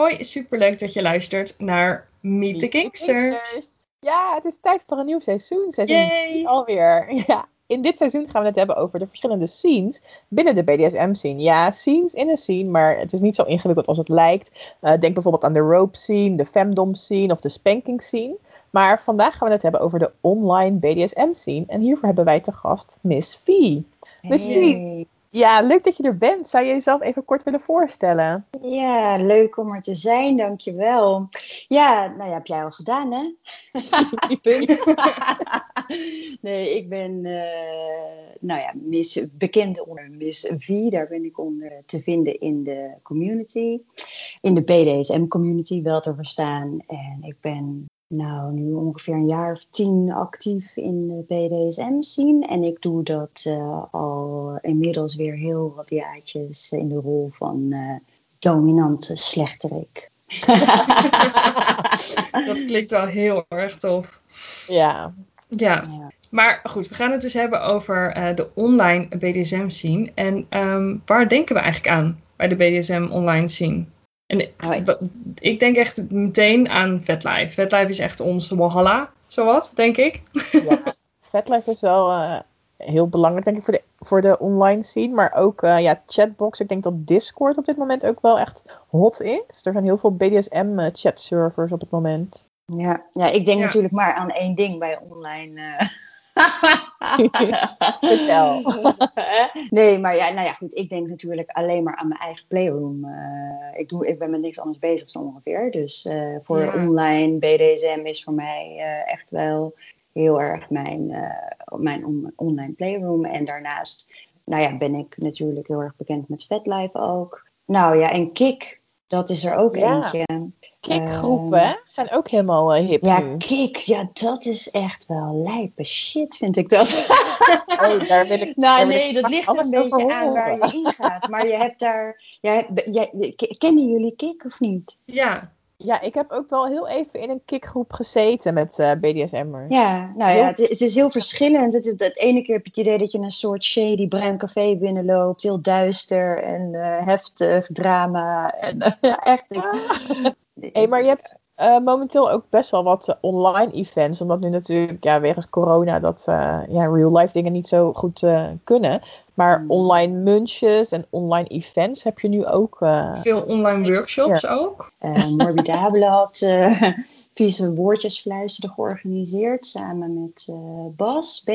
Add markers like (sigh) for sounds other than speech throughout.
Hoi, superleuk dat je luistert naar Meet the Kingsters. Ja, het is tijd voor een nieuw seizoen. Seizoen alweer. (laughs) Ja. In dit seizoen gaan we het hebben over de verschillende scenes binnen de BDSM-scene. Ja, scenes in een scene, maar het is niet zo ingewikkeld als het lijkt. Eh, denk bijvoorbeeld aan de rope scene, de femdom scene of de spanking scene. Maar vandaag gaan we het hebben over de online BDSM-scene. En hiervoor hebben wij te gast Miss V. Miss V, ja, leuk dat je er bent. Zou je jezelf even kort willen voorstellen? Ja, leuk om er te zijn, dankjewel. Ja, nou ja, heb jij al gedaan, hè? (laughs) (laughs) Punt. nee, ik ben, eh, nou ja, Miss, bekend onder Miss V. Daar ben ik onder te vinden in de community. In de BDSM-community, wel te verstaan. En ik ben nou, nu ongeveer een jaar of tien actief in de BDSM-scene. En ik doe dat eh, al inmiddels weer heel wat jaartjes in de rol van eh, dominante slechterik. (laughs) Dat klinkt wel heel erg tof. Ja. Ja, Ja. maar goed, we gaan het dus hebben over eh, de online BDSM scene. En ehm, waar denken we eigenlijk aan bij de BDSM online scene? En ik denk echt meteen aan VetLife. VetLife is echt onze walhalla, zowat, denk ik. ja. (laughs) Fatlife is wel eh, heel belangrijk, denk ik, voor de, voor de online scene. Maar ook eh, ja, chatbox. Ik denk dat Discord op dit moment ook wel echt hot is. Er zijn heel veel BDSM-chat-servers op het moment. Ja, ja, ik denk Ja. natuurlijk maar aan één ding bij online. eh. (laughs) Vertel. nee, maar ja, nou ja, goed. Ik denk natuurlijk alleen maar aan mijn eigen playroom. Eh, ik, doe, ik ben met niks anders bezig zo ongeveer. Dus eh, voor Ja. online BDSM is voor mij eh, echt wel heel erg mijn, mijn on- online playroom. En daarnaast, nou ja, ben ik natuurlijk heel erg bekend met VetLife ook. Nou ja, en Kik, dat is er ook Ja. eentje. Kickgroepen, Eh, hè? Zijn ook helemaal eh, hip Ja, nu. Kik, ja, dat is echt wel lijpe shit, vind ik dat. (laughs) Oh, daar wil ik, nou, daar wil nee, ik dat ligt er een beetje aan waar je in gaat. Maar je hebt daar. Jij, jij, ke- kennen jullie Kik of niet? Ja, Ja, ik heb ook wel heel even in een kickgroep gezeten met eh BDSM'ers. Ja, nou ja, het, het is heel verschillend. Het, het, het ene keer heb je het idee dat je in een soort shady bruin café binnenloopt. Heel duister en eh, heftig drama. En, (laughs) ja, echt. ik- Hey, maar je hebt eh, momenteel ook best wel wat eh, online events. Omdat nu natuurlijk, ja, wegens corona, dat eh, ja, real-life dingen niet zo goed eh, kunnen. Maar Hmm. online munches en online events heb je nu ook. eh, veel online workshops ook. Eh, Morbidabele had vieze woordjes fluisteren georganiseerd samen met eh, Bas B.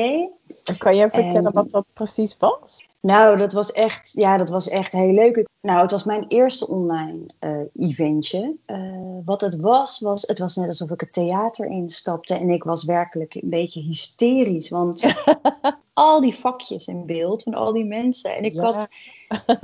kan je vertellen En- wat dat precies was? Nou, dat was echt, ja, dat was echt heel leuk. Nou, het was mijn eerste online eh, eventje. Eh, wat het was, was, het was net alsof ik het theater instapte en ik was werkelijk een beetje hysterisch, want (laughs) al die vakjes in beeld van al die mensen en ik Ja. had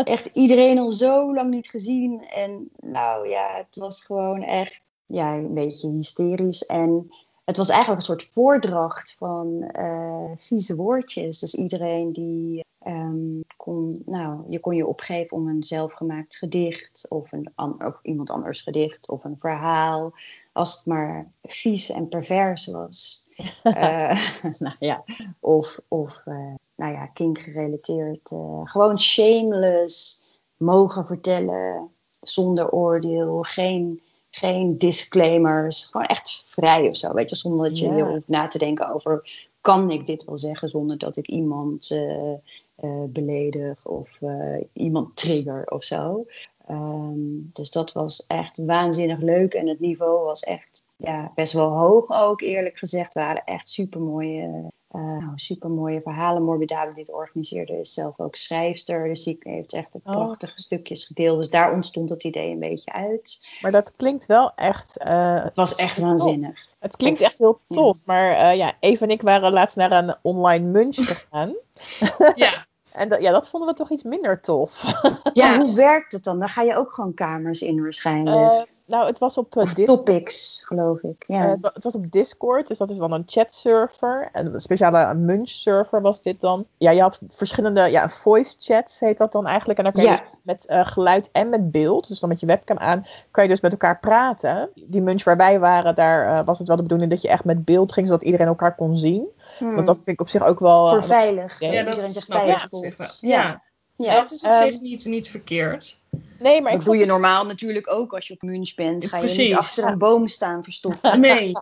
echt iedereen al zo lang niet gezien en nou ja, het was gewoon echt, ja, een beetje hysterisch en het was eigenlijk een soort voordracht van eh, vieze woordjes. Dus iedereen die ehm, kon, nou, je kon je opgeven om een zelfgemaakt gedicht of, een an- of iemand anders gedicht of een verhaal, als het maar vies en pervers was. (laughs) Eh, (laughs) nou ja, of, of eh, nou ja, kink gerelateerd. gewoon shameless mogen vertellen zonder oordeel, geen geen disclaimers. Gewoon echt vrij of zo. Weet je, zonder dat je Ja. heel hoeft na te denken over: kan ik dit wel zeggen zonder dat ik iemand eh, eh, beledig of eh, iemand trigger of zo. Ehm, dus dat was echt waanzinnig leuk. En het niveau was echt ja, best wel hoog ook, eerlijk gezegd. waren echt super mooie. Nou, super mooie verhalen. Morbidale die het organiseerde is zelf ook schrijfster. Dus die heeft echt Oh. prachtige stukjes gedeeld. Dus daar ontstond het idee een beetje uit. Maar dat klinkt wel echt. eh, Het was echt waanzinnig. het klinkt echt heel tof. Maar eh, ja, Eve en ik waren laatst naar een online munch gegaan. (laughs) Ja, (laughs) En dat- ja, dat vonden we toch iets minder tof. Ja, (laughs) hoe werkt het dan? Dan ga je ook gewoon kamers in waarschijnlijk. Nou, het was op Dis- topics, geloof ik. Ja. eh, het, wa- het was op Discord, dus dat is dan een chatserver. En een speciale Munch-server was dit dan. Ja, je had verschillende ja, voice chats, heet dat dan eigenlijk. En dan kan je Ja. dus met eh, geluid en met beeld, dus dan met je webcam aan, kan je dus met elkaar praten. Die Munch waar wij waren, daar eh, was het wel de bedoeling dat je echt met beeld ging, zodat iedereen elkaar kon zien. Hmm. Want dat vind ik op zich ook wel... Voor eh, veilig. Ja, dat iedereen zich veilig voelt. Ja. dat is op Ehm, zich niet, niet verkeerd. Nee, maar ik Dat doe vond je normaal natuurlijk ook als je op Munch bent. Ga je Precies. niet achter een boom staan verstopt. (laughs) Nee,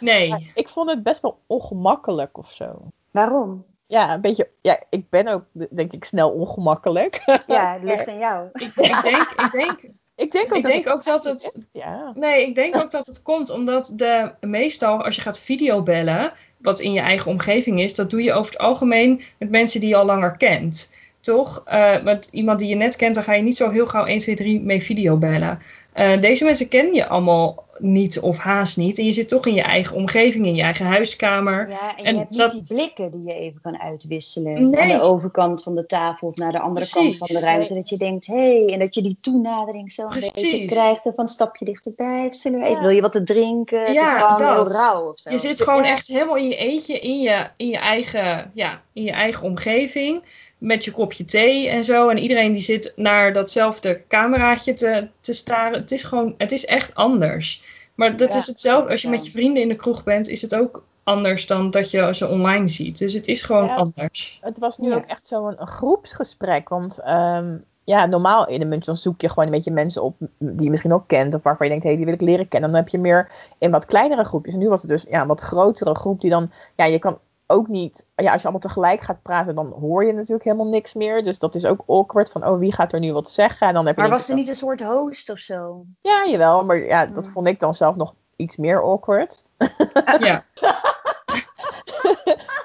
nee. Ik vond het best wel ongemakkelijk of zo. Waarom? Ja, een beetje. Ja, ik ben ook, denk ik, snel ongemakkelijk. (laughs) Ja, het ligt (laughs) aan jou. Ik, ik, denk, ik, denk, ik denk ook ik dat denk ook dat het Ja. Nee, ik denk ook dat het komt omdat de meestal als je gaat videobellen, wat in je eigen omgeving is, dat doe je over het algemeen met mensen die je al langer kent. Toch? Eh met iemand die je net kent, dan ga je niet zo heel gauw 1, 2, 3 mee videobellen. Eh deze mensen ken je allemaal niet of haast niet. En je zit toch in je eigen omgeving, in je eigen huiskamer. Ja, en, En je hebt dat- niet die blikken die je even kan uitwisselen. Nee. Aan de overkant van de tafel of naar de andere Precies. kant van de ruimte. Dat je denkt, hé, hey, en dat je die toenadering zo een beetje krijgt. En van een stapje dichterbij. Zullen we Ja. even, wil je wat te drinken? het Ja, is gewoon dat. heel rauw of zo. Je zit gewoon Ja. echt helemaal in je eentje, in je, in je, eigen, ja, in je eigen omgeving. Met je kopje thee en zo. En iedereen die zit naar datzelfde cameraatje te, te staren. Het is gewoon, het is echt anders. Maar dat Ja, is hetzelfde. Als je met je vrienden in de kroeg bent, is het ook anders dan dat je ze online ziet. Dus het is gewoon Ja. anders. Het was nu Ja. ook echt zo'n een groepsgesprek. Want ehm, ja, normaal in een Munch dan zoek je gewoon een beetje mensen op die je misschien ook kent. Of waarvan je denkt, hé, hey, die wil ik leren kennen. Dan heb je meer in wat kleinere groepjes. En nu was het dus ja, een wat grotere groep die dan... Ja, je kan ook niet... Ja, als je allemaal tegelijk gaat praten, dan hoor je natuurlijk helemaal niks meer. Dus dat is ook awkward van, oh, wie gaat er nu wat zeggen? En dan heb je Maar denk was er niet een soort host of zo? Ja, jawel. Maar ja, dat Hmm. vond ik dan zelf nog iets meer awkward. (laughs) Ja. (laughs)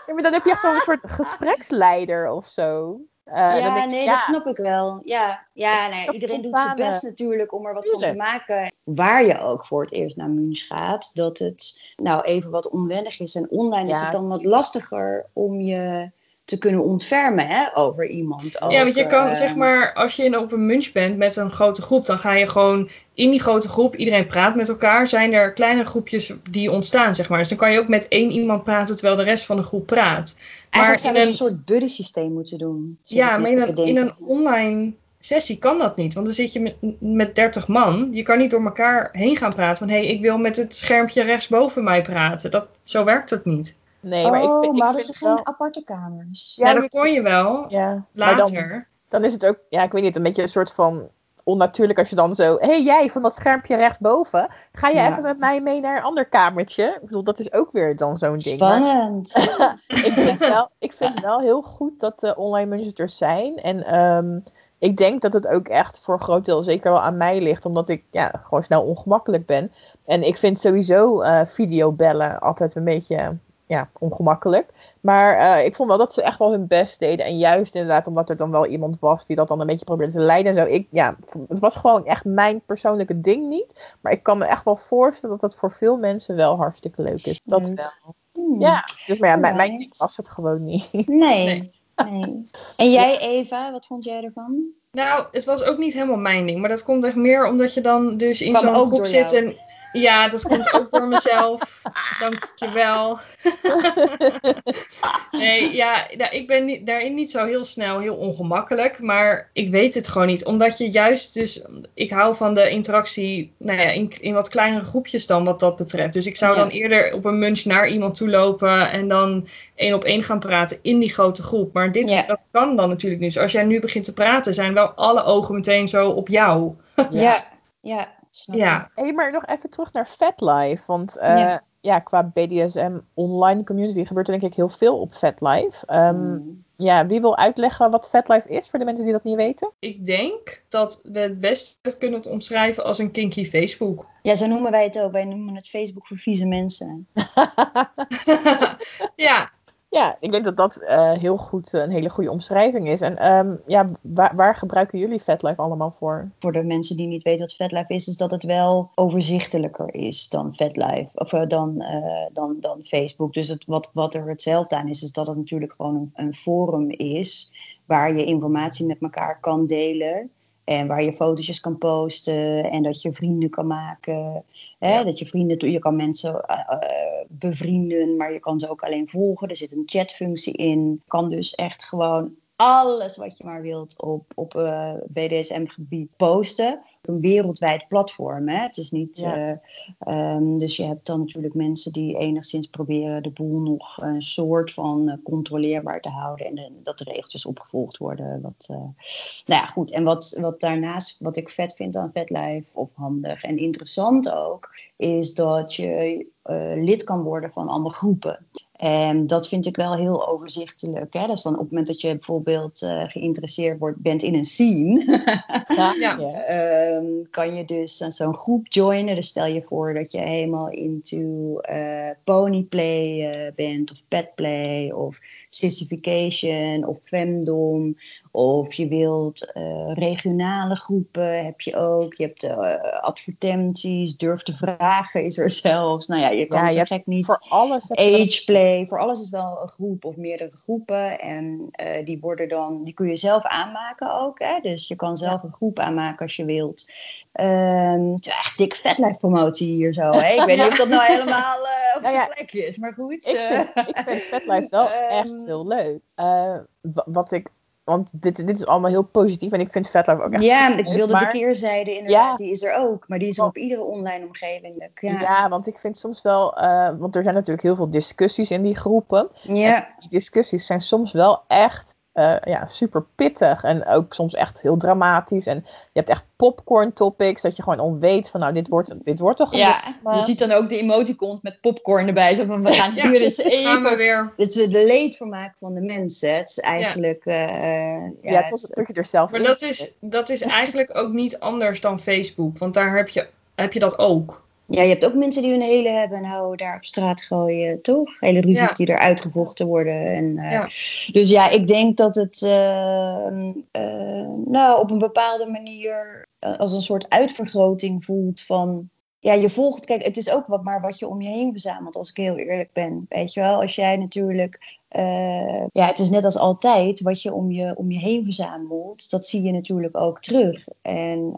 Ja, maar dan heb je echt zo'n soort gespreksleider of zo. Eh, ja, nee, ja, dat snap ik wel. Ja, ja nou ja, Dat iedereen doet zijn best natuurlijk om er wat van te maken. Waar je ook voor het eerst naar Munch gaat, dat het nou even wat onwennig is. En online is het dan wat lastiger om je te kunnen ontfermen hè, over iemand. Ja, want je over, kan, eh, zeg maar, als je in, op een munch bent met een grote groep, dan ga je gewoon in die grote groep, iedereen praat met elkaar, zijn er kleine groepjes die ontstaan, zeg maar. Dus dan kan je ook met één iemand praten terwijl de rest van de groep praat. Maar Eigenlijk zou in je een, een soort buddy systeem moeten doen. ja, maar in een, in denken. een online sessie kan dat niet, want dan zit je met, met 30 man. Je kan niet door elkaar heen gaan praten van, hé, hey, ik wil met het schermpje rechts boven mij praten. Dat, zo werkt het niet. Nee, maar ik, oh, ik maar hadden ze geen wel- aparte kamers? Ja, Ja, dat je- kon je wel, Ja, dan, later. dan is het ook, ja, ik weet niet, een beetje een soort van onnatuurlijk als je dan zo, hé hey, jij van dat schermpje rechtsboven, ga jij Ja. even met mij mee naar een ander kamertje? Ik bedoel, dat is ook weer dan zo'n ding. Maar Spannend. (laughs) ik, vind wel, ik vind wel heel goed dat de online munches er zijn. En ehm, ik denk dat het ook echt voor een groot deel zeker wel aan mij ligt, omdat ik ja, gewoon snel ongemakkelijk ben. En ik vind sowieso eh videobellen altijd een beetje ja, ongemakkelijk. Maar eh, ik vond wel dat ze echt wel hun best deden. En juist inderdaad, omdat er dan wel iemand was die dat dan een beetje probeerde te leiden en zo. Ik, ja, het was gewoon echt mijn persoonlijke ding niet. Maar ik kan me echt wel voorstellen dat dat voor veel mensen wel hartstikke leuk is. Dat Leuk. wel. Hmm. Ja, dus maar ja, mijn, mijn ding was het gewoon niet. Nee. (laughs) Nee. nee. En jij, Eva, wat vond jij ervan? Nou, het was ook niet helemaal mijn ding. Maar dat komt echt meer omdat je dan dus in zo'n groep zit. En, ja, dat komt ook door mezelf. Dankjewel. (laughs) nee, ja, nou, ik ben niet, daarin niet zo heel snel heel ongemakkelijk. Maar ik weet het gewoon niet. Omdat je juist dus... Ik hou van de interactie nou ja, in, in wat kleinere groepjes dan wat dat betreft. Dus ik zou Ja. dan eerder op een munch naar iemand toe lopen. En dan één op één gaan praten in die grote groep. Maar dit Ja. dat kan dan natuurlijk niet. Dus als jij nu begint te praten, zijn wel alle ogen meteen zo op jou. Ja. (laughs) Ja. Snap. Ja, Hé, maar nog even terug naar FatLife. Want eh, Ja. ja. qua BDSM online community gebeurt er denk ik heel veel op FatLife. Ehm Hmm. Ja, wie wil uitleggen wat FatLife is voor de mensen die dat niet weten? ik denk dat we het best het kunnen het omschrijven als een kinky Facebook. Ja, zo noemen wij het ook. Wij noemen het Facebook voor vieze mensen. (laughs) (laughs) (laughs) ja, Ja, ik denk dat dat eh, heel goed eh, een hele goede omschrijving is. En ehm, ja, waar, waar gebruiken jullie FetLife allemaal voor? Voor de mensen die niet weten wat FetLife is, is dat het wel overzichtelijker is dan FetLife. Of eh, dan, dan, dan Facebook. Dus het, wat, wat er hetzelfde aan is, is dat het natuurlijk gewoon een, een forum is. Waar je informatie met elkaar kan delen. En waar je fotootjes kan posten en dat je vrienden kan maken. Hè? Ja. Dat je vrienden, je kan mensen eh, eh, bevrienden, maar je kan ze ook alleen volgen. Er zit een chatfunctie in. Kan dus echt gewoon alles wat je maar wilt op, op eh, BDSM-gebied posten. Een wereldwijd platform. Hè? Het is niet. Ja. eh, ehm, dus je hebt dan natuurlijk mensen die enigszins proberen de boel nog een soort van eh, controleerbaar te houden. En de- dat de regeltjes opgevolgd worden. Wat, nou ja, goed. En wat, wat daarnaast, wat ik vet vind aan VetLife, of handig en interessant ook, is dat je lid kan worden van allemaal groepen. En dat vind ik wel heel overzichtelijk. Hè? Dus dan op het moment dat je bijvoorbeeld eh, geïnteresseerd wordt, bent in een scene, (laughs) Ja. Ja. Ehm, kan je dus aan zo'n groep joinen. Dus stel je voor dat je helemaal into eh, ponyplay eh, bent, of petplay, of sissification, of femdom. Of je wilt regionale groepen, heb je ook. Je hebt advertenties, durf te vragen is er (laughs) zelfs. Nou ja, je kan Ja, je gek niet. Voor alles. heb voor alles is wel een groep of meerdere groepen. En eh, die worden dan, die kun je zelf aanmaken ook. Hè? Dus je kan zelf een groep aanmaken als je wilt. Ehm, het is echt dik vetlijf promotie hier zo. Hè? Ik (laughs) weet niet of dat nou helemaal eh, (laughs) op Nou zijn ja, plek is, maar goed. Ik eh, vind, ik vind FetLife wel (laughs) Ehm. echt heel leuk. Eh, wa- wat ik, want dit, dit is allemaal heel positief en ik vind FetLife ook echt ja, ik wilde maar- de keerzijde inderdaad, Ja. die is er ook. Maar die is op iedere online omgeving. Ja. Ja. want ik vind soms wel, eh, want er zijn natuurlijk heel veel discussies in die groepen. ja. Die discussies zijn soms wel echt eh, ja, super pittig en ook soms echt heel dramatisch. En je hebt echt popcorn topics, dat je gewoon al weet van nou, dit wordt, dit wordt toch Ja, maar- je ziet dan ook de emoticons met popcorn erbij. Zo van, we gaan (laughs) Ja, nu eens we even weer. Het is de leedvermaak van de mensen. Het is eigenlijk. eh, ja, ja, het- tot, tot je er zelf Maar in dat is, dat is eigenlijk ook niet anders dan Facebook. Want daar heb je, heb je dat ook. Ja, je hebt ook mensen die hun hele hebben en houden daar op straat gooien, toch? Hele ruzies Ja. die er uitgevochten worden. En, eh, Ja. Dus ja, ik denk dat het eh, eh, nou, op een bepaalde manier als een soort uitvergroting voelt van. Ja, je volgt, kijk, het is ook wat maar wat je om je heen verzamelt, als ik heel eerlijk ben. Weet je wel, als jij natuurlijk, ja, het is net als altijd, wat je om je, om je heen verzamelt, dat zie je natuurlijk ook terug. En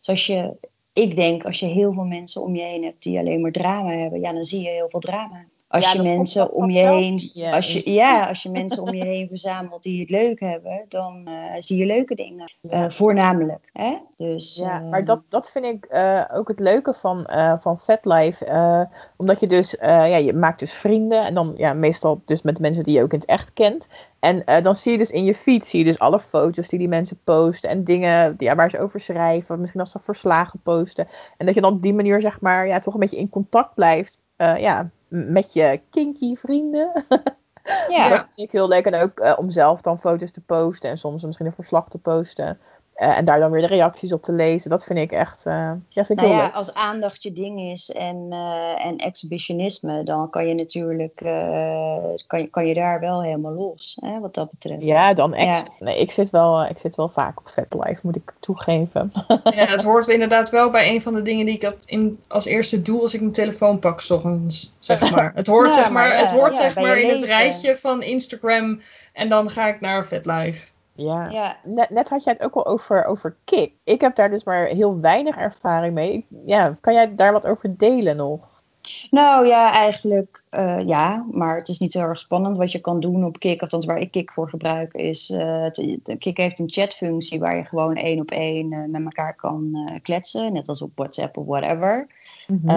zoals je, ik denk, als je heel veel mensen om je heen hebt die alleen maar drama hebben, ja, dan zie je heel veel drama. Als je mensen om je heen, als je, ja, (laughs) als je mensen om je heen verzamelt die het leuk hebben, dan eh, zie je leuke dingen. Eh, voornamelijk. Hè? Dus, Ja, eh, maar dat, dat vind ik ook het leuke van, van FetLife. eh, omdat je dus, ja, je maakt dus vrienden. En dan ja, meestal dus met mensen die je ook in het echt kent. En dan zie je dus in je feed, zie je dus alle foto's die die mensen posten. En dingen ja, waar ze over schrijven. Misschien als ze verslagen posten. En dat je dan op die manier, zeg maar, ja, toch een beetje in contact blijft. ja, met je kinky vrienden. ja, (laughs) Dat vind ik heel leuk. En ook eh, om zelf dan foto's te posten. En soms misschien een verslag te posten. Eh, en daar dan weer de reacties op te lezen. Dat vind ik echt, eh, ja, vind ik Nou heel ja, leuk. als aandacht je ding is en, eh, en exhibitionisme, dan kan je natuurlijk eh, kan, je, kan je daar wel helemaal los, hè, wat dat betreft. Ja, dan echt. Ja. Nee, ik zit, wel, ik zit wel vaak op FetLife, moet ik toegeven. (laughs) Ja, het hoort inderdaad wel bij een van de dingen die ik dat in, als eerste doe als ik mijn telefoon pak, 's ochtends, zeg (laughs) maar. Het hoort, Ja, zeg maar, maar ja, het hoort ja, zeg maar in het rijtje van Instagram en dan ga ik naar VetLife. Ja. Ja. Net, net had jij het ook al over, over Kik. Ik heb daar dus maar heel weinig ervaring mee. Ja, kan jij daar wat over delen nog? Nou ja, eigenlijk eh, ja, maar het is niet heel erg spannend. Wat je kan doen op Kik, althans waar ik Kik voor gebruik, is... de Kik heeft een chatfunctie waar je gewoon één op één eh, met elkaar kan kletsen. Net als op WhatsApp of whatever. Mhm.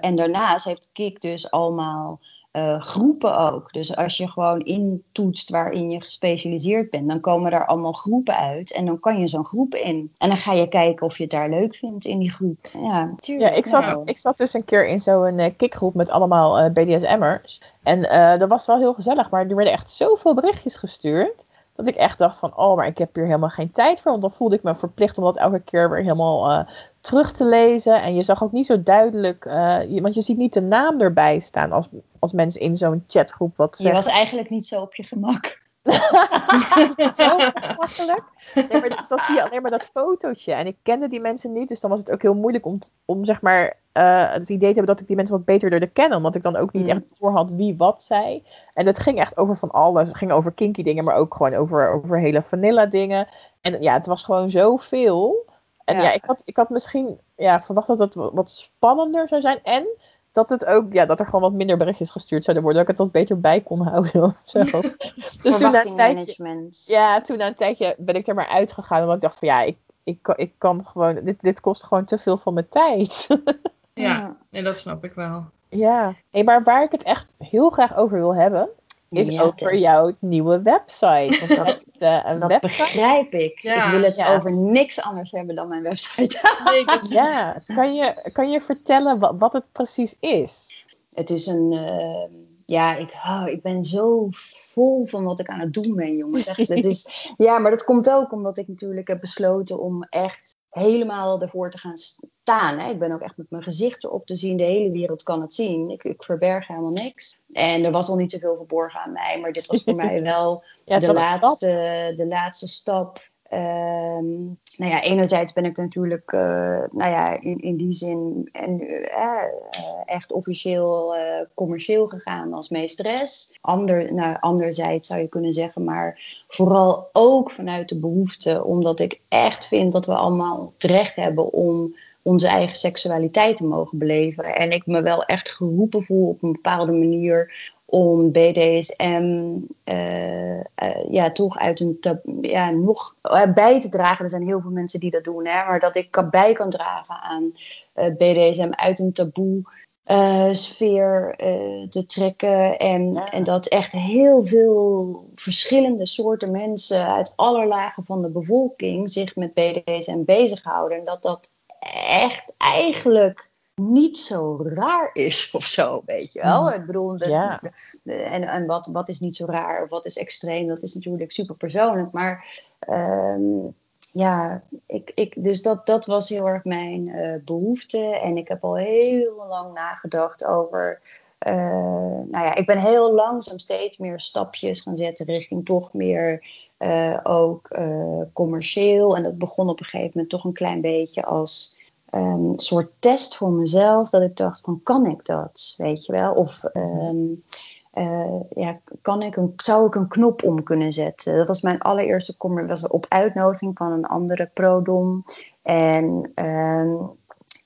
En daarnaast heeft Kik dus allemaal eh, groepen ook. Dus als je gewoon intoetst waarin je gespecialiseerd bent, dan komen daar allemaal groepen uit. En dan kan je zo'n groep in. En dan ga je kijken of je het daar leuk vindt in die groep. Ja, Ja, tuurlijk. ik zat, nou. ik zat dus een keer in zo'n eh, kikgroep met allemaal eh, BDSM'ers. En dat was wel heel gezellig, maar er werden echt zoveel berichtjes gestuurd. Dat ik echt dacht van, oh, maar ik heb hier helemaal geen tijd voor. Want dan voelde ik me verplicht om dat elke keer weer helemaal terug te lezen. En je zag ook niet zo duidelijk, uh, je, want je ziet niet de naam erbij staan als, als mensen in zo'n chatgroep wat zeggen. Je was eigenlijk niet zo op je gemak. (laughs) zo makkelijk. Nee, maar dus dan zie je alleen maar dat fotootje. En ik kende die mensen niet, dus dan was het ook heel moeilijk om, om zeg maar, uh, het idee te hebben dat ik die mensen wat beter leerde kennen. Omdat ik dan ook niet mm. echt voor had wie wat zei. En het ging echt over van alles. Het ging over kinky dingen, maar ook gewoon over, over hele vanilla dingen. En ja, het was gewoon zoveel. En ja, ja ik, had, ik had misschien ja, verwacht dat het wat spannender zou zijn. En dat het ook, ja, dat er gewoon wat minder berichtjes gestuurd zouden worden. Dat ik het wat beter bij kon houden (laughs) of zo. (laughs) dus toen na een tijdje, ja, toen na een tijdje ben ik er maar uitgegaan. Omdat ik dacht van ja, ik, ik, ik kan gewoon, dit, dit kost gewoon te veel van mijn tijd. (laughs) ja, en dat snap ik wel. Ja, hey, maar waar ik het echt heel graag over wil hebben, is over jouw nieuwe website. Want dat, (laughs) uh, een dat begrijp ik. ik wil het over niks anders hebben dan mijn website. (laughs) ja, kan je, kan je vertellen wat, wat het precies is? Het is een. Uh, ja, ik, oh, ik ben zo vol van wat ik aan het doen ben, jongens. Echt, het is, (laughs) ja, maar dat komt ook omdat ik natuurlijk heb besloten om echt helemaal ervoor te gaan staan. Hè. Ik ben ook echt met mijn gezicht erop te zien. De hele wereld kan het zien. Ik, ik verberg helemaal niks. En er was al niet zoveel verborgen aan mij. Maar dit was voor (laughs) mij wel de, laatste, de laatste stap Um, nou ja, enerzijds ben ik natuurlijk, uh, nou ja, in, die zin en, uh, echt officieel commercieel gegaan als meesteres. Ander, nou, anderzijds zou je kunnen zeggen, maar vooral ook vanuit de behoefte, omdat ik echt vind dat we allemaal het recht hebben om onze eigen seksualiteit te mogen beleven. En ik me wel echt geroepen voel op een bepaalde manier om BDSM uh, uh, ja, toch uit een ja, nog uh, bij te dragen. Er zijn heel veel mensen die dat doen, hè, maar dat ik bij kan dragen aan BDSM uit een taboe. sfeer te trekken en, en dat echt heel veel verschillende soorten mensen uit alle lagen van de bevolking zich met BDSM bezighouden. En dat dat echt eigenlijk niet zo raar is (laughs) of zo, weet je wel. Mm. Ik bedoel, de, en, en wat, wat is niet zo raar of wat is extreem, dat is natuurlijk super persoonlijk. Maar um, ja, ik, ik, dus dat, dat was heel erg mijn uh, behoefte. En ik heb al heel lang nagedacht over. Uh, nou ja, ik ben heel langzaam steeds meer stapjes gaan zetten richting toch meer uh, ook commercieel. En dat begon op een gegeven moment toch een klein beetje als um, soort test voor mezelf. Dat ik dacht van, kan ik dat? Weet je wel? Of um, uh, ja, kan ik een, zou ik een knop om kunnen zetten? Dat was mijn allereerste kommer. was op uitnodiging van een andere prodom. En um,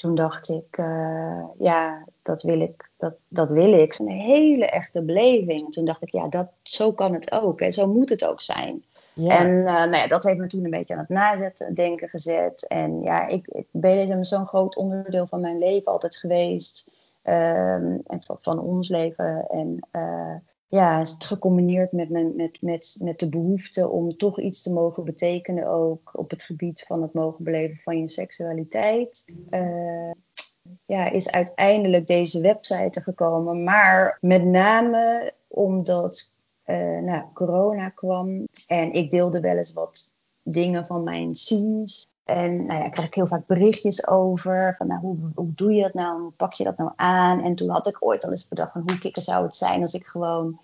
toen dacht ik, uh, ja, dat wil ik. Dat, dat wil ik. Een hele echte beleving. Toen dacht ik, ja, dat, zo kan het ook. En zo moet het ook zijn. En uh, nou ja, dat heeft me toen een beetje aan het nazetten, denken gezet. En ja, ik, ik BDSM is zo'n groot onderdeel van mijn leven altijd geweest. Um, en van, van, ons leven. En uh, ja, gecombineerd met, mijn, met, met, met de behoefte om toch iets te mogen betekenen. Ook op het gebied van het mogen beleven van je seksualiteit. Uh, ja, is uiteindelijk deze website gekomen. Maar met name omdat uh, nou, corona kwam. En ik deelde wel eens wat dingen van mijn scenes. En nou ja, krijg ik heel vaak berichtjes over. Van nou, hoe, hoe doe je dat nou? Hoe pak je dat nou aan? En toen had ik ooit al eens bedacht van hoe kikker zou het zijn als ik gewoon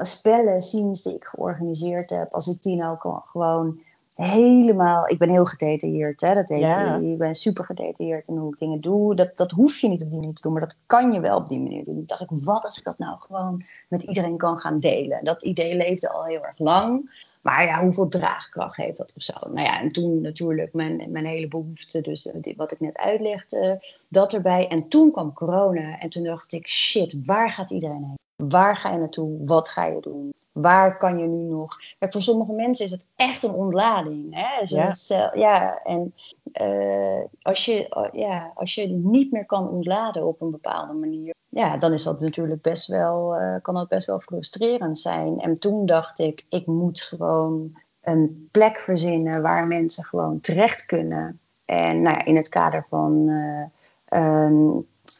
spellen, scenes die ik georganiseerd heb, als ik die nou gewoon helemaal. Ik ben heel gedetailleerd, hè? Dat weet je. Ik ben super gedetailleerd in hoe ik dingen doe. Dat, dat hoef je niet op die manier te doen, maar dat kan je wel op die manier doen. Toen dacht ik, wat als ik dat nou gewoon met iedereen kan gaan delen? Dat idee leefde al heel erg lang. Maar ja, hoeveel draagkracht heeft dat of zo? Nou ja, en toen natuurlijk mijn, mijn hele behoefte, dus eh, wat ik net uitlegde, dat erbij. En toen kwam corona en toen dacht ik, shit, waar gaat iedereen heen? Waar ga je naartoe? Wat ga je doen? Waar kan je nu nog? Kijk, voor sommige mensen is het echt een ontlading. Hè? Dus ja. Het, ja, en uh, als, je, uh, ja, als je niet meer kan ontladen op een bepaalde manier, ja, dan is dat natuurlijk best wel, kan dat best wel frustrerend zijn. En toen dacht ik, ik moet gewoon een plek verzinnen waar mensen gewoon terecht kunnen. En nou ja, in het kader van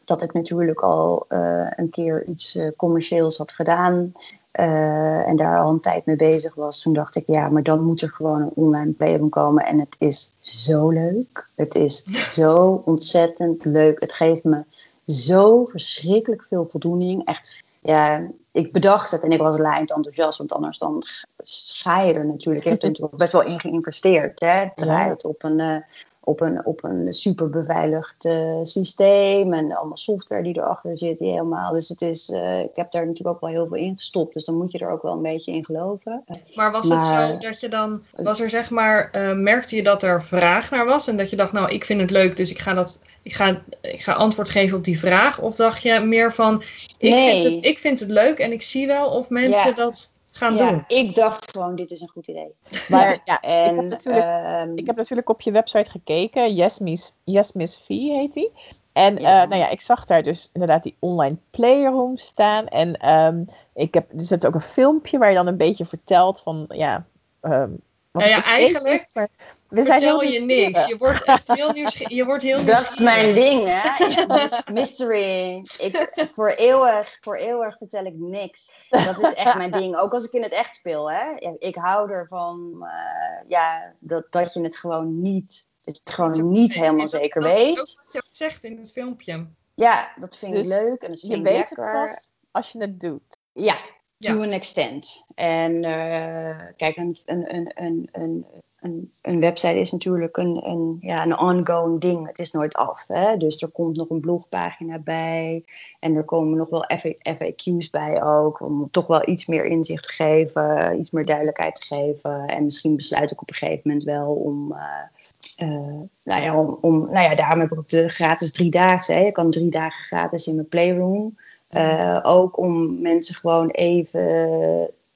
dat ik natuurlijk al eh, een keer iets eh, commercieels had gedaan. eh, en daar al een tijd mee bezig was. Toen dacht ik, ja, maar dan moet er gewoon een online playroom komen. En het is zo leuk. Het is zo ontzettend leuk. Het geeft me zo verschrikkelijk veel voldoening. Echt, ja, ik bedacht het en ik was laaiend enthousiast. Want anders dan ga je er natuurlijk. Ik heb er natuurlijk best wel in geïnvesteerd. Hè? Het draait op een, eh, op een, op een super beveiligd eh, systeem. En allemaal software die erachter zit. die Helemaal. Dus het is, eh, ik heb daar natuurlijk ook wel heel veel in gestopt. Dus dan moet je er ook wel een beetje in geloven. Maar was het zo dat je dan, was er zeg maar, eh, merkte je dat er vraag naar was en dat je dacht, nou, ik vind het leuk, dus ik ga, dat, ik ga, ik ga antwoord geven op die vraag? Of dacht je meer van, ik, Nee. vind, het, ik vind het leuk en ik zie wel of mensen Ja. dat gaan Ja, doen? ik dacht gewoon, dit is een goed idee. Maar ja, (laughs) En, ik, heb natuurlijk, ehm, ik heb natuurlijk op je website gekeken. Yes Miss, yes Miss V heet die. En Ja. eh, nou ja, ik zag daar dus inderdaad die online playroom staan. En ehm, ik heb, er zit ook een filmpje waar je dan een beetje vertelt van, ja... wat Nou ja, eigenlijk is, maar we zijn Vertel heel je niks. Je wordt echt heel nieuwsgierig. Je wordt heel Dat is mijn ding, hè? (laughs) Ik- mystery. Ik, voor, eeuwig, voor eeuwig vertel ik niks. Dat is echt mijn ding. Ook als ik in het echt speel, hè? Ik hou ervan, eh, ja, dat, dat je het gewoon niet, dat je het gewoon niet helemaal zeker Dat is ook weet. wat je zegt in het filmpje. Ja, dat vind ik Dus leuk en dat vind Je ik weet het lekker. pas als je het doet. Ja. To an extent. En eh, kijk, een, een, een, een, een, website is natuurlijk een, een, ja, een ongoing ding. Het is nooit af. Hè? Dus er komt nog een blogpagina bij. En er komen nog wel FA FAQ's bij ook. Om toch wel iets meer inzicht te geven. Iets meer duidelijkheid te geven. En misschien besluit ik op een gegeven moment wel om... eh, eh, nou ja, om, om, nou ja, daarom heb ik ook de gratis driedaagse. Hè. Je kan drie dagen gratis in mijn playroom. Eh, ook om mensen gewoon even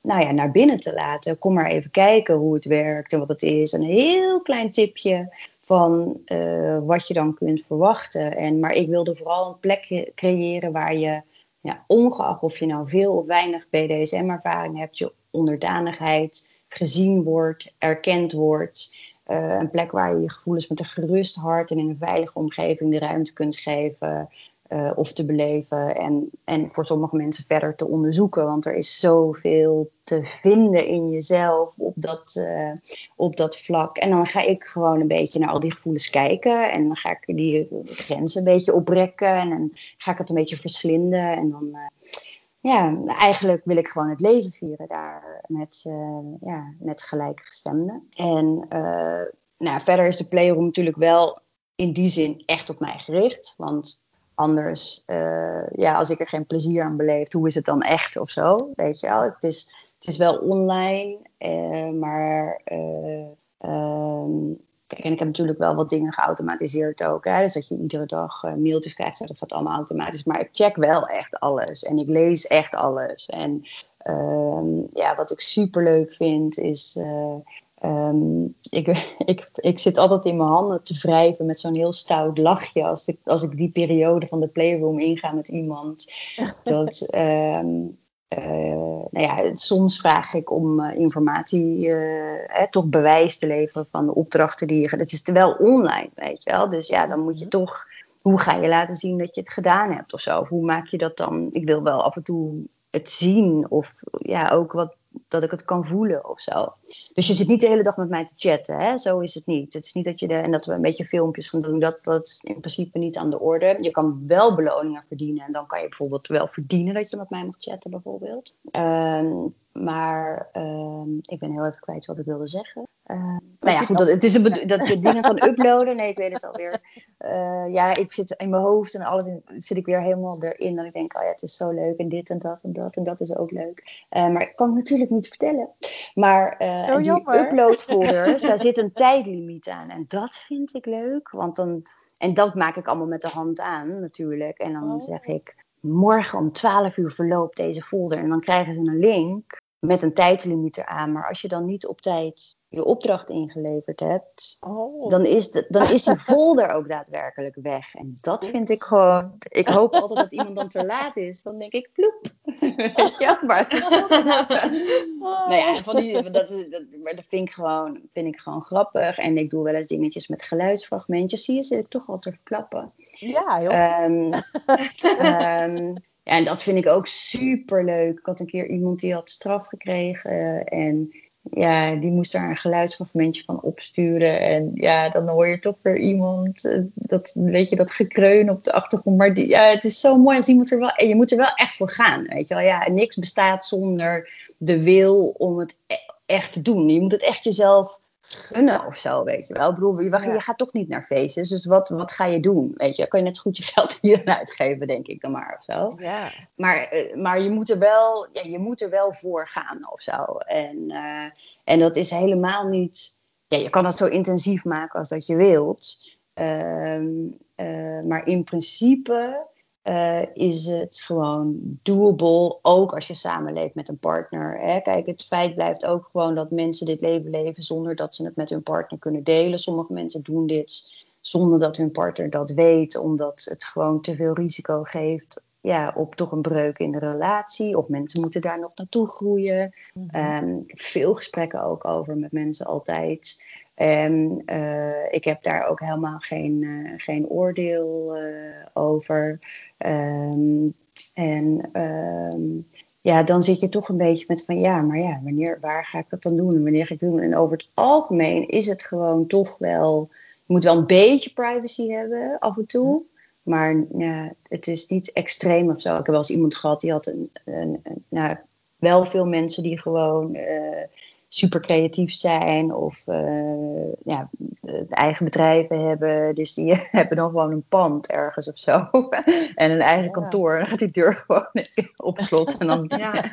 nou ja, naar binnen te laten. Kom maar even kijken hoe het werkt en wat het is. Een heel klein tipje van eh, wat je dan kunt verwachten. En, maar ik wilde vooral een plekje creëren waar je, ja, ongeacht of je nou veel of weinig BDSM-ervaring hebt, je onderdanigheid gezien wordt, erkend wordt. Eh, een plek waar je je gevoelens met een gerust hart en in een veilige omgeving de ruimte kunt geven eh, of te beleven. En, en voor sommige mensen verder te onderzoeken. Want er is zoveel te vinden in jezelf op dat, eh, op dat vlak. En dan ga ik gewoon een beetje naar al die gevoelens kijken. En dan ga ik die grenzen een beetje oprekken. En dan ga ik het een beetje verslinden. En dan. Ja, eigenlijk wil ik gewoon het leven vieren daar met, eh, ja, met gelijkgestemden. En eh, nou, verder is de Playroom natuurlijk wel in die zin echt op mij gericht. Want anders, eh, ja, als ik er geen plezier aan beleef, hoe is het dan echt of zo? Weet je wel, het is, het is wel online, maar... Kijk, en ik heb natuurlijk wel wat dingen geautomatiseerd ook. Hè? Dus dat je iedere dag eh, mailtjes krijgt, dat gaat allemaal automatisch. Maar ik check wel echt alles. En ik lees echt alles. En ehm, ja, wat ik super leuk vind is. eh, ehm, ik, (laughs) ik, ik zit altijd in mijn handen te wrijven met zo'n heel stout lachje. Als ik, als ik die periode van de playroom inga met iemand. (laughs) Dat. ehm, eh, nou ja, soms vraag ik om eh, informatie, eh, hè, toch bewijs te leveren van de opdrachten die je. Het is wel online, weet je wel. Dus ja, dan moet je toch. Hoe ga je laten zien dat je het gedaan hebt of zo? Of hoe maak je dat dan? Ik wil wel af en toe het zien of ja, ook wat, dat ik het kan voelen of zo. Dus je zit niet de hele dag met mij te chatten, hè? zo is het niet. Het is niet dat je en dat we een beetje filmpjes gaan doen, dat, dat is in principe niet aan de orde. Je kan wel beloningen verdienen en dan kan je bijvoorbeeld wel verdienen dat je met mij mag chatten, bijvoorbeeld. Ehm, maar ehm, ik ben heel even kwijt wat ik wilde zeggen. Ehm, nou ja, goed, dat, het is een dat je (laughs) dingen kan uploaden. Nee, ik weet het alweer. Eh, ja, ik zit in mijn hoofd en alles in- zit ik weer helemaal erin. Dat ik denk, oh ja, het is zo leuk en dit en dat en dat en dat is ook leuk. Eh, maar ik kan het natuurlijk niet vertellen. Maar eh, en die uploadfolders, daar zit een tijdlimiet aan. En dat vind ik leuk, want dan... En dat maak ik allemaal met de hand aan, natuurlijk. En dan Oh. zeg ik, morgen om 12 uur verloopt deze folder. En dan krijgen ze een link met een tijdlimiet eraan. Maar als je dan niet op tijd je opdracht ingeleverd hebt, Oh. dan is, de, dan is die (laughs) folder ook daadwerkelijk weg. En dat vind ik gewoon. Ik hoop altijd dat iemand dan te laat is. Dan denk ik, ploep. (laughs) Weet je wel, maar... (laughs) nou ja, van die, dat, is, dat, maar dat vind ik, gewoon, vind ik gewoon grappig. En ik doe wel eens dingetjes met geluidsfragmentjes. Zie je, zit ik toch wel te verklappen. Ja, Ehm, ehm, en dat vind ik ook super leuk. Ik had een keer iemand die had straf gekregen. En ja, die moest daar een geluidsfragmentje van opsturen. En ja, dan hoor je toch weer iemand, eh, dat, weet je, dat gekreun op de achtergrond. Maar die, ja, het is zo mooi als iemand er wel, en je moet er wel echt voor gaan, weet je wel. Ja, niks bestaat zonder de wil om het e- echt te doen. Je moet het echt jezelf gunnen of zo, weet je wel. Ik bedoel, je, je gaat toch niet naar feestjes, dus wat, wat ga je doen, weet je? Kan je net zo goed je (laughs) geld hier uitgeven, denk ik dan maar, of zo. Ja. Maar, eh, maar je, moet er wel, ja, je moet er wel voor gaan of zo. En, eh, en dat is helemaal niet. Ja, je kan het zo intensief maken als dat je wilt. Ehm, eh, maar in principe eh, is het gewoon doable, ook als je samenleeft met een partner. Hè? Kijk, het feit blijft ook gewoon dat mensen dit leven leven zonder dat ze het met hun partner kunnen delen. Sommige mensen doen dit zonder dat hun partner dat weet, omdat het gewoon te veel risico geeft ja, op toch een breuk in de relatie. Of mensen moeten daar nog naartoe groeien. Ehm, ik heb veel gesprekken ook over met mensen altijd. En eh, ik heb daar ook helemaal geen, eh, geen oordeel eh, over. Ehm, en ehm, ja, dan zit je toch een beetje met van ja, maar ja, wanneer, waar ga ik dat dan doen en wanneer ga ik het doen? En over het algemeen is het gewoon toch wel, je moet wel een beetje privacy hebben af en toe. Maar ja, het is niet extreem of zo. Ik heb wel eens iemand gehad die had een, een, een nou, wel veel mensen die gewoon super creatief zijn of eh, ja, eigen bedrijven hebben. Dus die (laughs) hebben dan gewoon een pand ergens of zo. (laughs) en een eigen Ja. kantoor. En dan gaat die deur (laughs) gewoon op slot. En dan, Ja.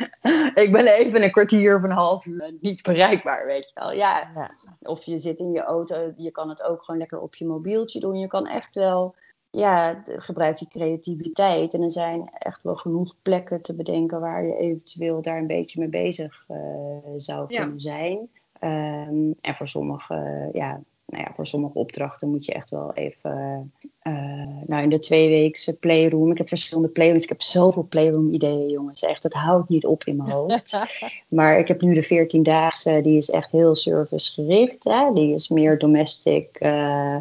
ik ben even een kwartier of een half uur niet bereikbaar, weet je wel. Ja, Ja. of je zit in je auto, je kan het ook gewoon lekker op je mobieltje doen. Je kan echt wel, ja, gebruik je creativiteit. En er zijn echt wel genoeg plekken te bedenken waar je eventueel daar een beetje mee bezig eh, zou Ja. kunnen zijn. Ehm, en voor sommige, ja, nou ja, voor sommige opdrachten moet je echt wel even. eh, nou, in de tweeweekse playroom. Ik heb verschillende playrooms. Ik heb zoveel playroom ideeën, jongens. Echt, het houdt niet op in mijn hoofd. (laughs) Maar ik heb nu de 14-daagse, die is echt heel servicegericht. Hè? Die is meer domestic eh,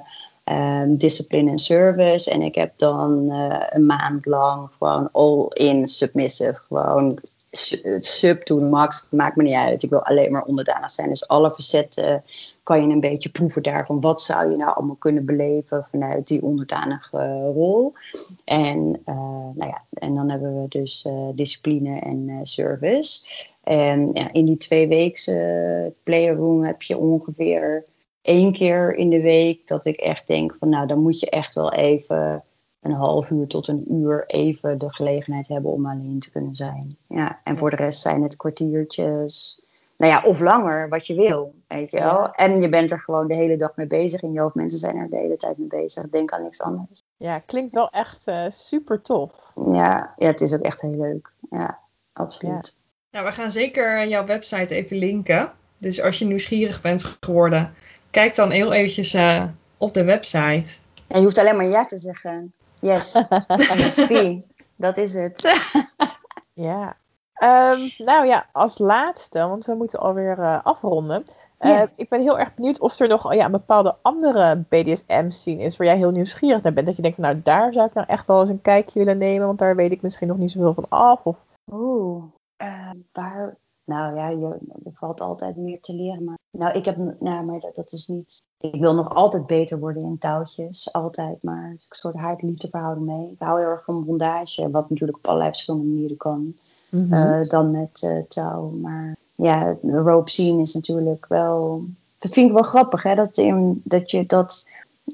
ehm, discipline en service. En ik heb dan eh, een maand lang gewoon all-in submissive. Gewoon su- sub the max. Maakt me niet uit. Ik wil alleen maar onderdanig zijn. Dus alle facetten kan je een beetje proeven daarvan. Wat zou je nou allemaal kunnen beleven vanuit die onderdanige rol? En, eh, nou ja, en dan hebben we dus eh, discipline en service. En ja, in die tweeweekse playroom heb je ongeveer één keer in de week dat ik echt denk van nou, dan moet je echt wel even een half uur tot een uur even de gelegenheid hebben om alleen te kunnen zijn. Ja, en voor de rest zijn het kwartiertjes. Nou ja, of langer, wat je wil, weet je wel. Ja. En je bent er gewoon de hele dag mee bezig in je hoofd. Mensen zijn er de hele tijd mee bezig. Denk aan niks anders. Ja, klinkt wel echt eh, super tof. Ja, ja, het is ook echt heel leuk. Ja, absoluut. Nou, we gaan zeker jouw website even linken. Dus als je nieuwsgierig bent geworden, kijk dan heel eventjes eh, op de website. En je hoeft alleen maar ja te zeggen. Yes, Sophie, (laughs) dat is het. (laughs) Ja. Ehm, nou ja, als laatste, want we moeten alweer eh, afronden. Eh, Yes. Ik ben heel erg benieuwd of er nog ja, een bepaalde andere BDSM-scene is waar jij heel nieuwsgierig naar bent. Dat je denkt, nou daar zou ik nou echt wel eens een kijkje willen nemen, want daar weet ik misschien nog niet zoveel van af. Of... Oeh, eh, waar... Nou ja, je, er valt altijd meer te leren. Maar, nou, ik heb... Nou, maar dat, dat is niet... Ik wil nog altijd beter worden in touwtjes. Altijd, maar is een soort haat-liefde verhouding mee. Ik hou heel erg van bondage, wat natuurlijk op allerlei verschillende manieren kan. eh, dan met eh, touw. Maar ja, de rope scene is natuurlijk wel. Dat vind ik wel grappig, hè? Dat, in, dat je dat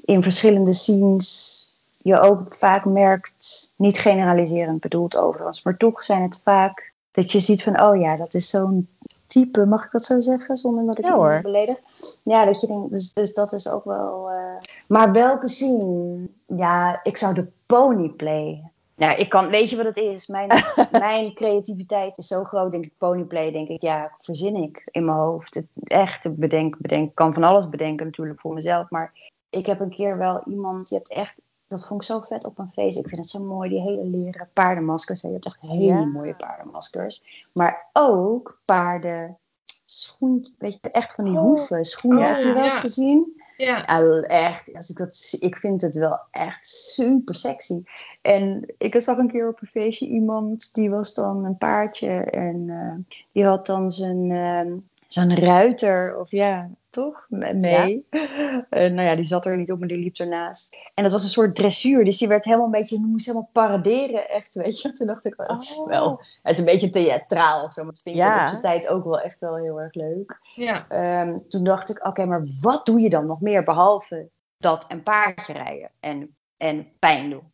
in verschillende scenes je ook vaak merkt, niet generaliserend bedoeld overigens, maar toch zijn het vaak dat je ziet van, oh ja, dat is zo'n type, mag ik dat zo zeggen, zonder dat ik Ja, hoor. beledig? Ja, dat je denkt, dus, dus dat is ook wel. eh, Maar welke scene? Ja, ik zou de ponyplay. Ja, ik kan, weet je wat het is? Mijn, (laughs) mijn creativiteit is zo groot, denk ik, ponyplay, denk ik, ja, verzin ik in mijn hoofd. Het, echt, ik bedenk, bedenk, ik kan van alles bedenken natuurlijk voor mezelf, maar ik heb een keer wel iemand, je hebt echt dat vond ik zo vet op een feest. Ik vind het zo mooi, die hele leren paardenmaskers. Je hebt echt hele Ja. mooie paardenmaskers. Maar ook paarden schoen, weet je, echt van die Oh. hoeven schoenen. Oh, Heb je wel eens gezien? Ja. Ja, echt. Als ik, dat, ik vind het wel echt super sexy. En ik zag een keer op een feestje iemand, die was dan een paardje. En eh, die had dan zijn, ehm, zijn ruiter, of ja, toch? Mee. (laughs) En nou ja, die zat er niet op, maar die liep ernaast. En dat was een soort dressuur. Dus die werd helemaal een beetje, die moest helemaal paraderen, echt, weet je. (laughs) Toen dacht ik, oh, het is Oh. wel, het is een beetje theatraal of zo. Maar dat vind ik Ja. op zijn tijd ook wel echt wel heel erg leuk. Ja. Ehm, toen dacht ik, oké, maar wat doe je dan nog meer behalve dat en paardje rijden en, en pijn doen?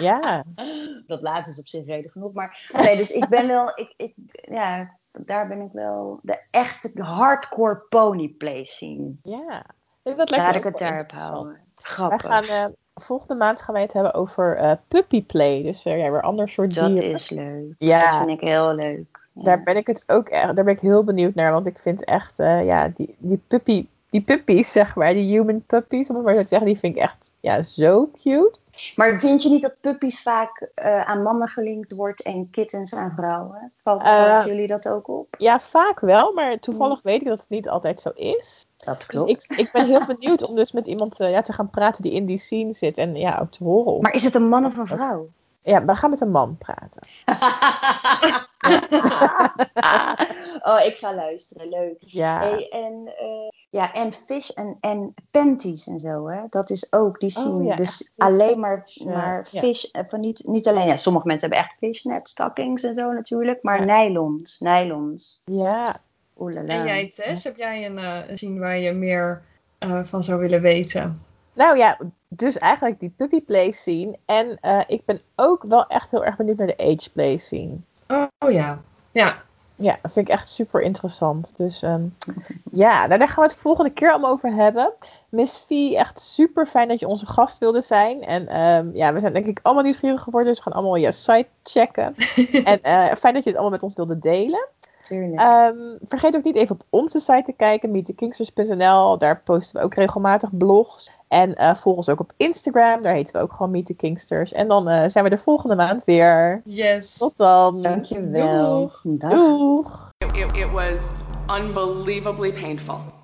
Ja, (laughs) dat laatste is op zich reden genoeg. Maar nee, dus ik ben wel, ik, ik, ja, daar ben ik wel de echte hardcore ponyplay scene. ja. Dat lijkt Laat ik het daarop houden. Wij Grappig. gaan, eh, volgende maand gaan wij het hebben over eh puppyplay. Dus eh, ja, weer ander soort dat dieren. is leuk. Ja. Dat vind ik heel leuk. Ja. Daar ben ik het ook echt, daar ben ik heel benieuwd naar. Want ik vind echt, ja, die, die puppy, die puppies, zeg maar, die human puppies, om het maar zo te zeggen, die vind ik echt, ja, zo cute. Maar vind je niet dat puppies vaak eh, aan mannen gelinkt wordt en kittens aan vrouwen? Valt, Eh, valt jullie dat ook op? Ja, vaak wel, maar toevallig weet ik dat het niet altijd zo is. Dat Dus klopt. ik, ik ben heel benieuwd om dus met iemand eh, ja, te gaan praten die in die scene zit. En ja, ook te horen. Maar is het een man of een vrouw? Ja, we gaan met een man praten. (laughs) oh, ik ga luisteren. Leuk. Ja, Hey, en, eh, ja, en fish en, en panties en zo, hè? Dat is ook, die Oh, zien. ja, dus echt. alleen maar, Ja, maar ja. fish, eh, van niet, niet alleen, ja, sommige mensen hebben echt fishnet stockings en zo natuurlijk, maar Ja. nylons, nylons. ja. Oeh la la. En jij, Tess, heb jij een eh, een scene waar je meer eh, van zou willen weten? Nou ja, dus eigenlijk die puppy play scene. En eh, ik ben ook wel echt heel erg benieuwd naar de age play scene. Oh ja. Ja. Ja, dat vind ik echt super interessant. Dus ehm, ja, nou, daar gaan we het volgende keer allemaal over hebben. Miss V, echt super fijn dat je onze gast wilde zijn. En ehm, ja, we zijn denk ik allemaal nieuwsgierig geworden. Dus we gaan allemaal je site checken. (laughs) en eh, fijn dat je het allemaal met ons wilde delen. Ehm, vergeet ook niet even op onze site te kijken, meetkingsters.nl. Daar posten we ook regelmatig blogs. En eh, volg ons ook op Instagram, daar heten we ook gewoon Meet the Kingsters. En dan eh, zijn we er volgende maand weer. Yes. Tot dan. Dankjewel. doeg. Dag. Doeg. It, it, it was unbelievably painful.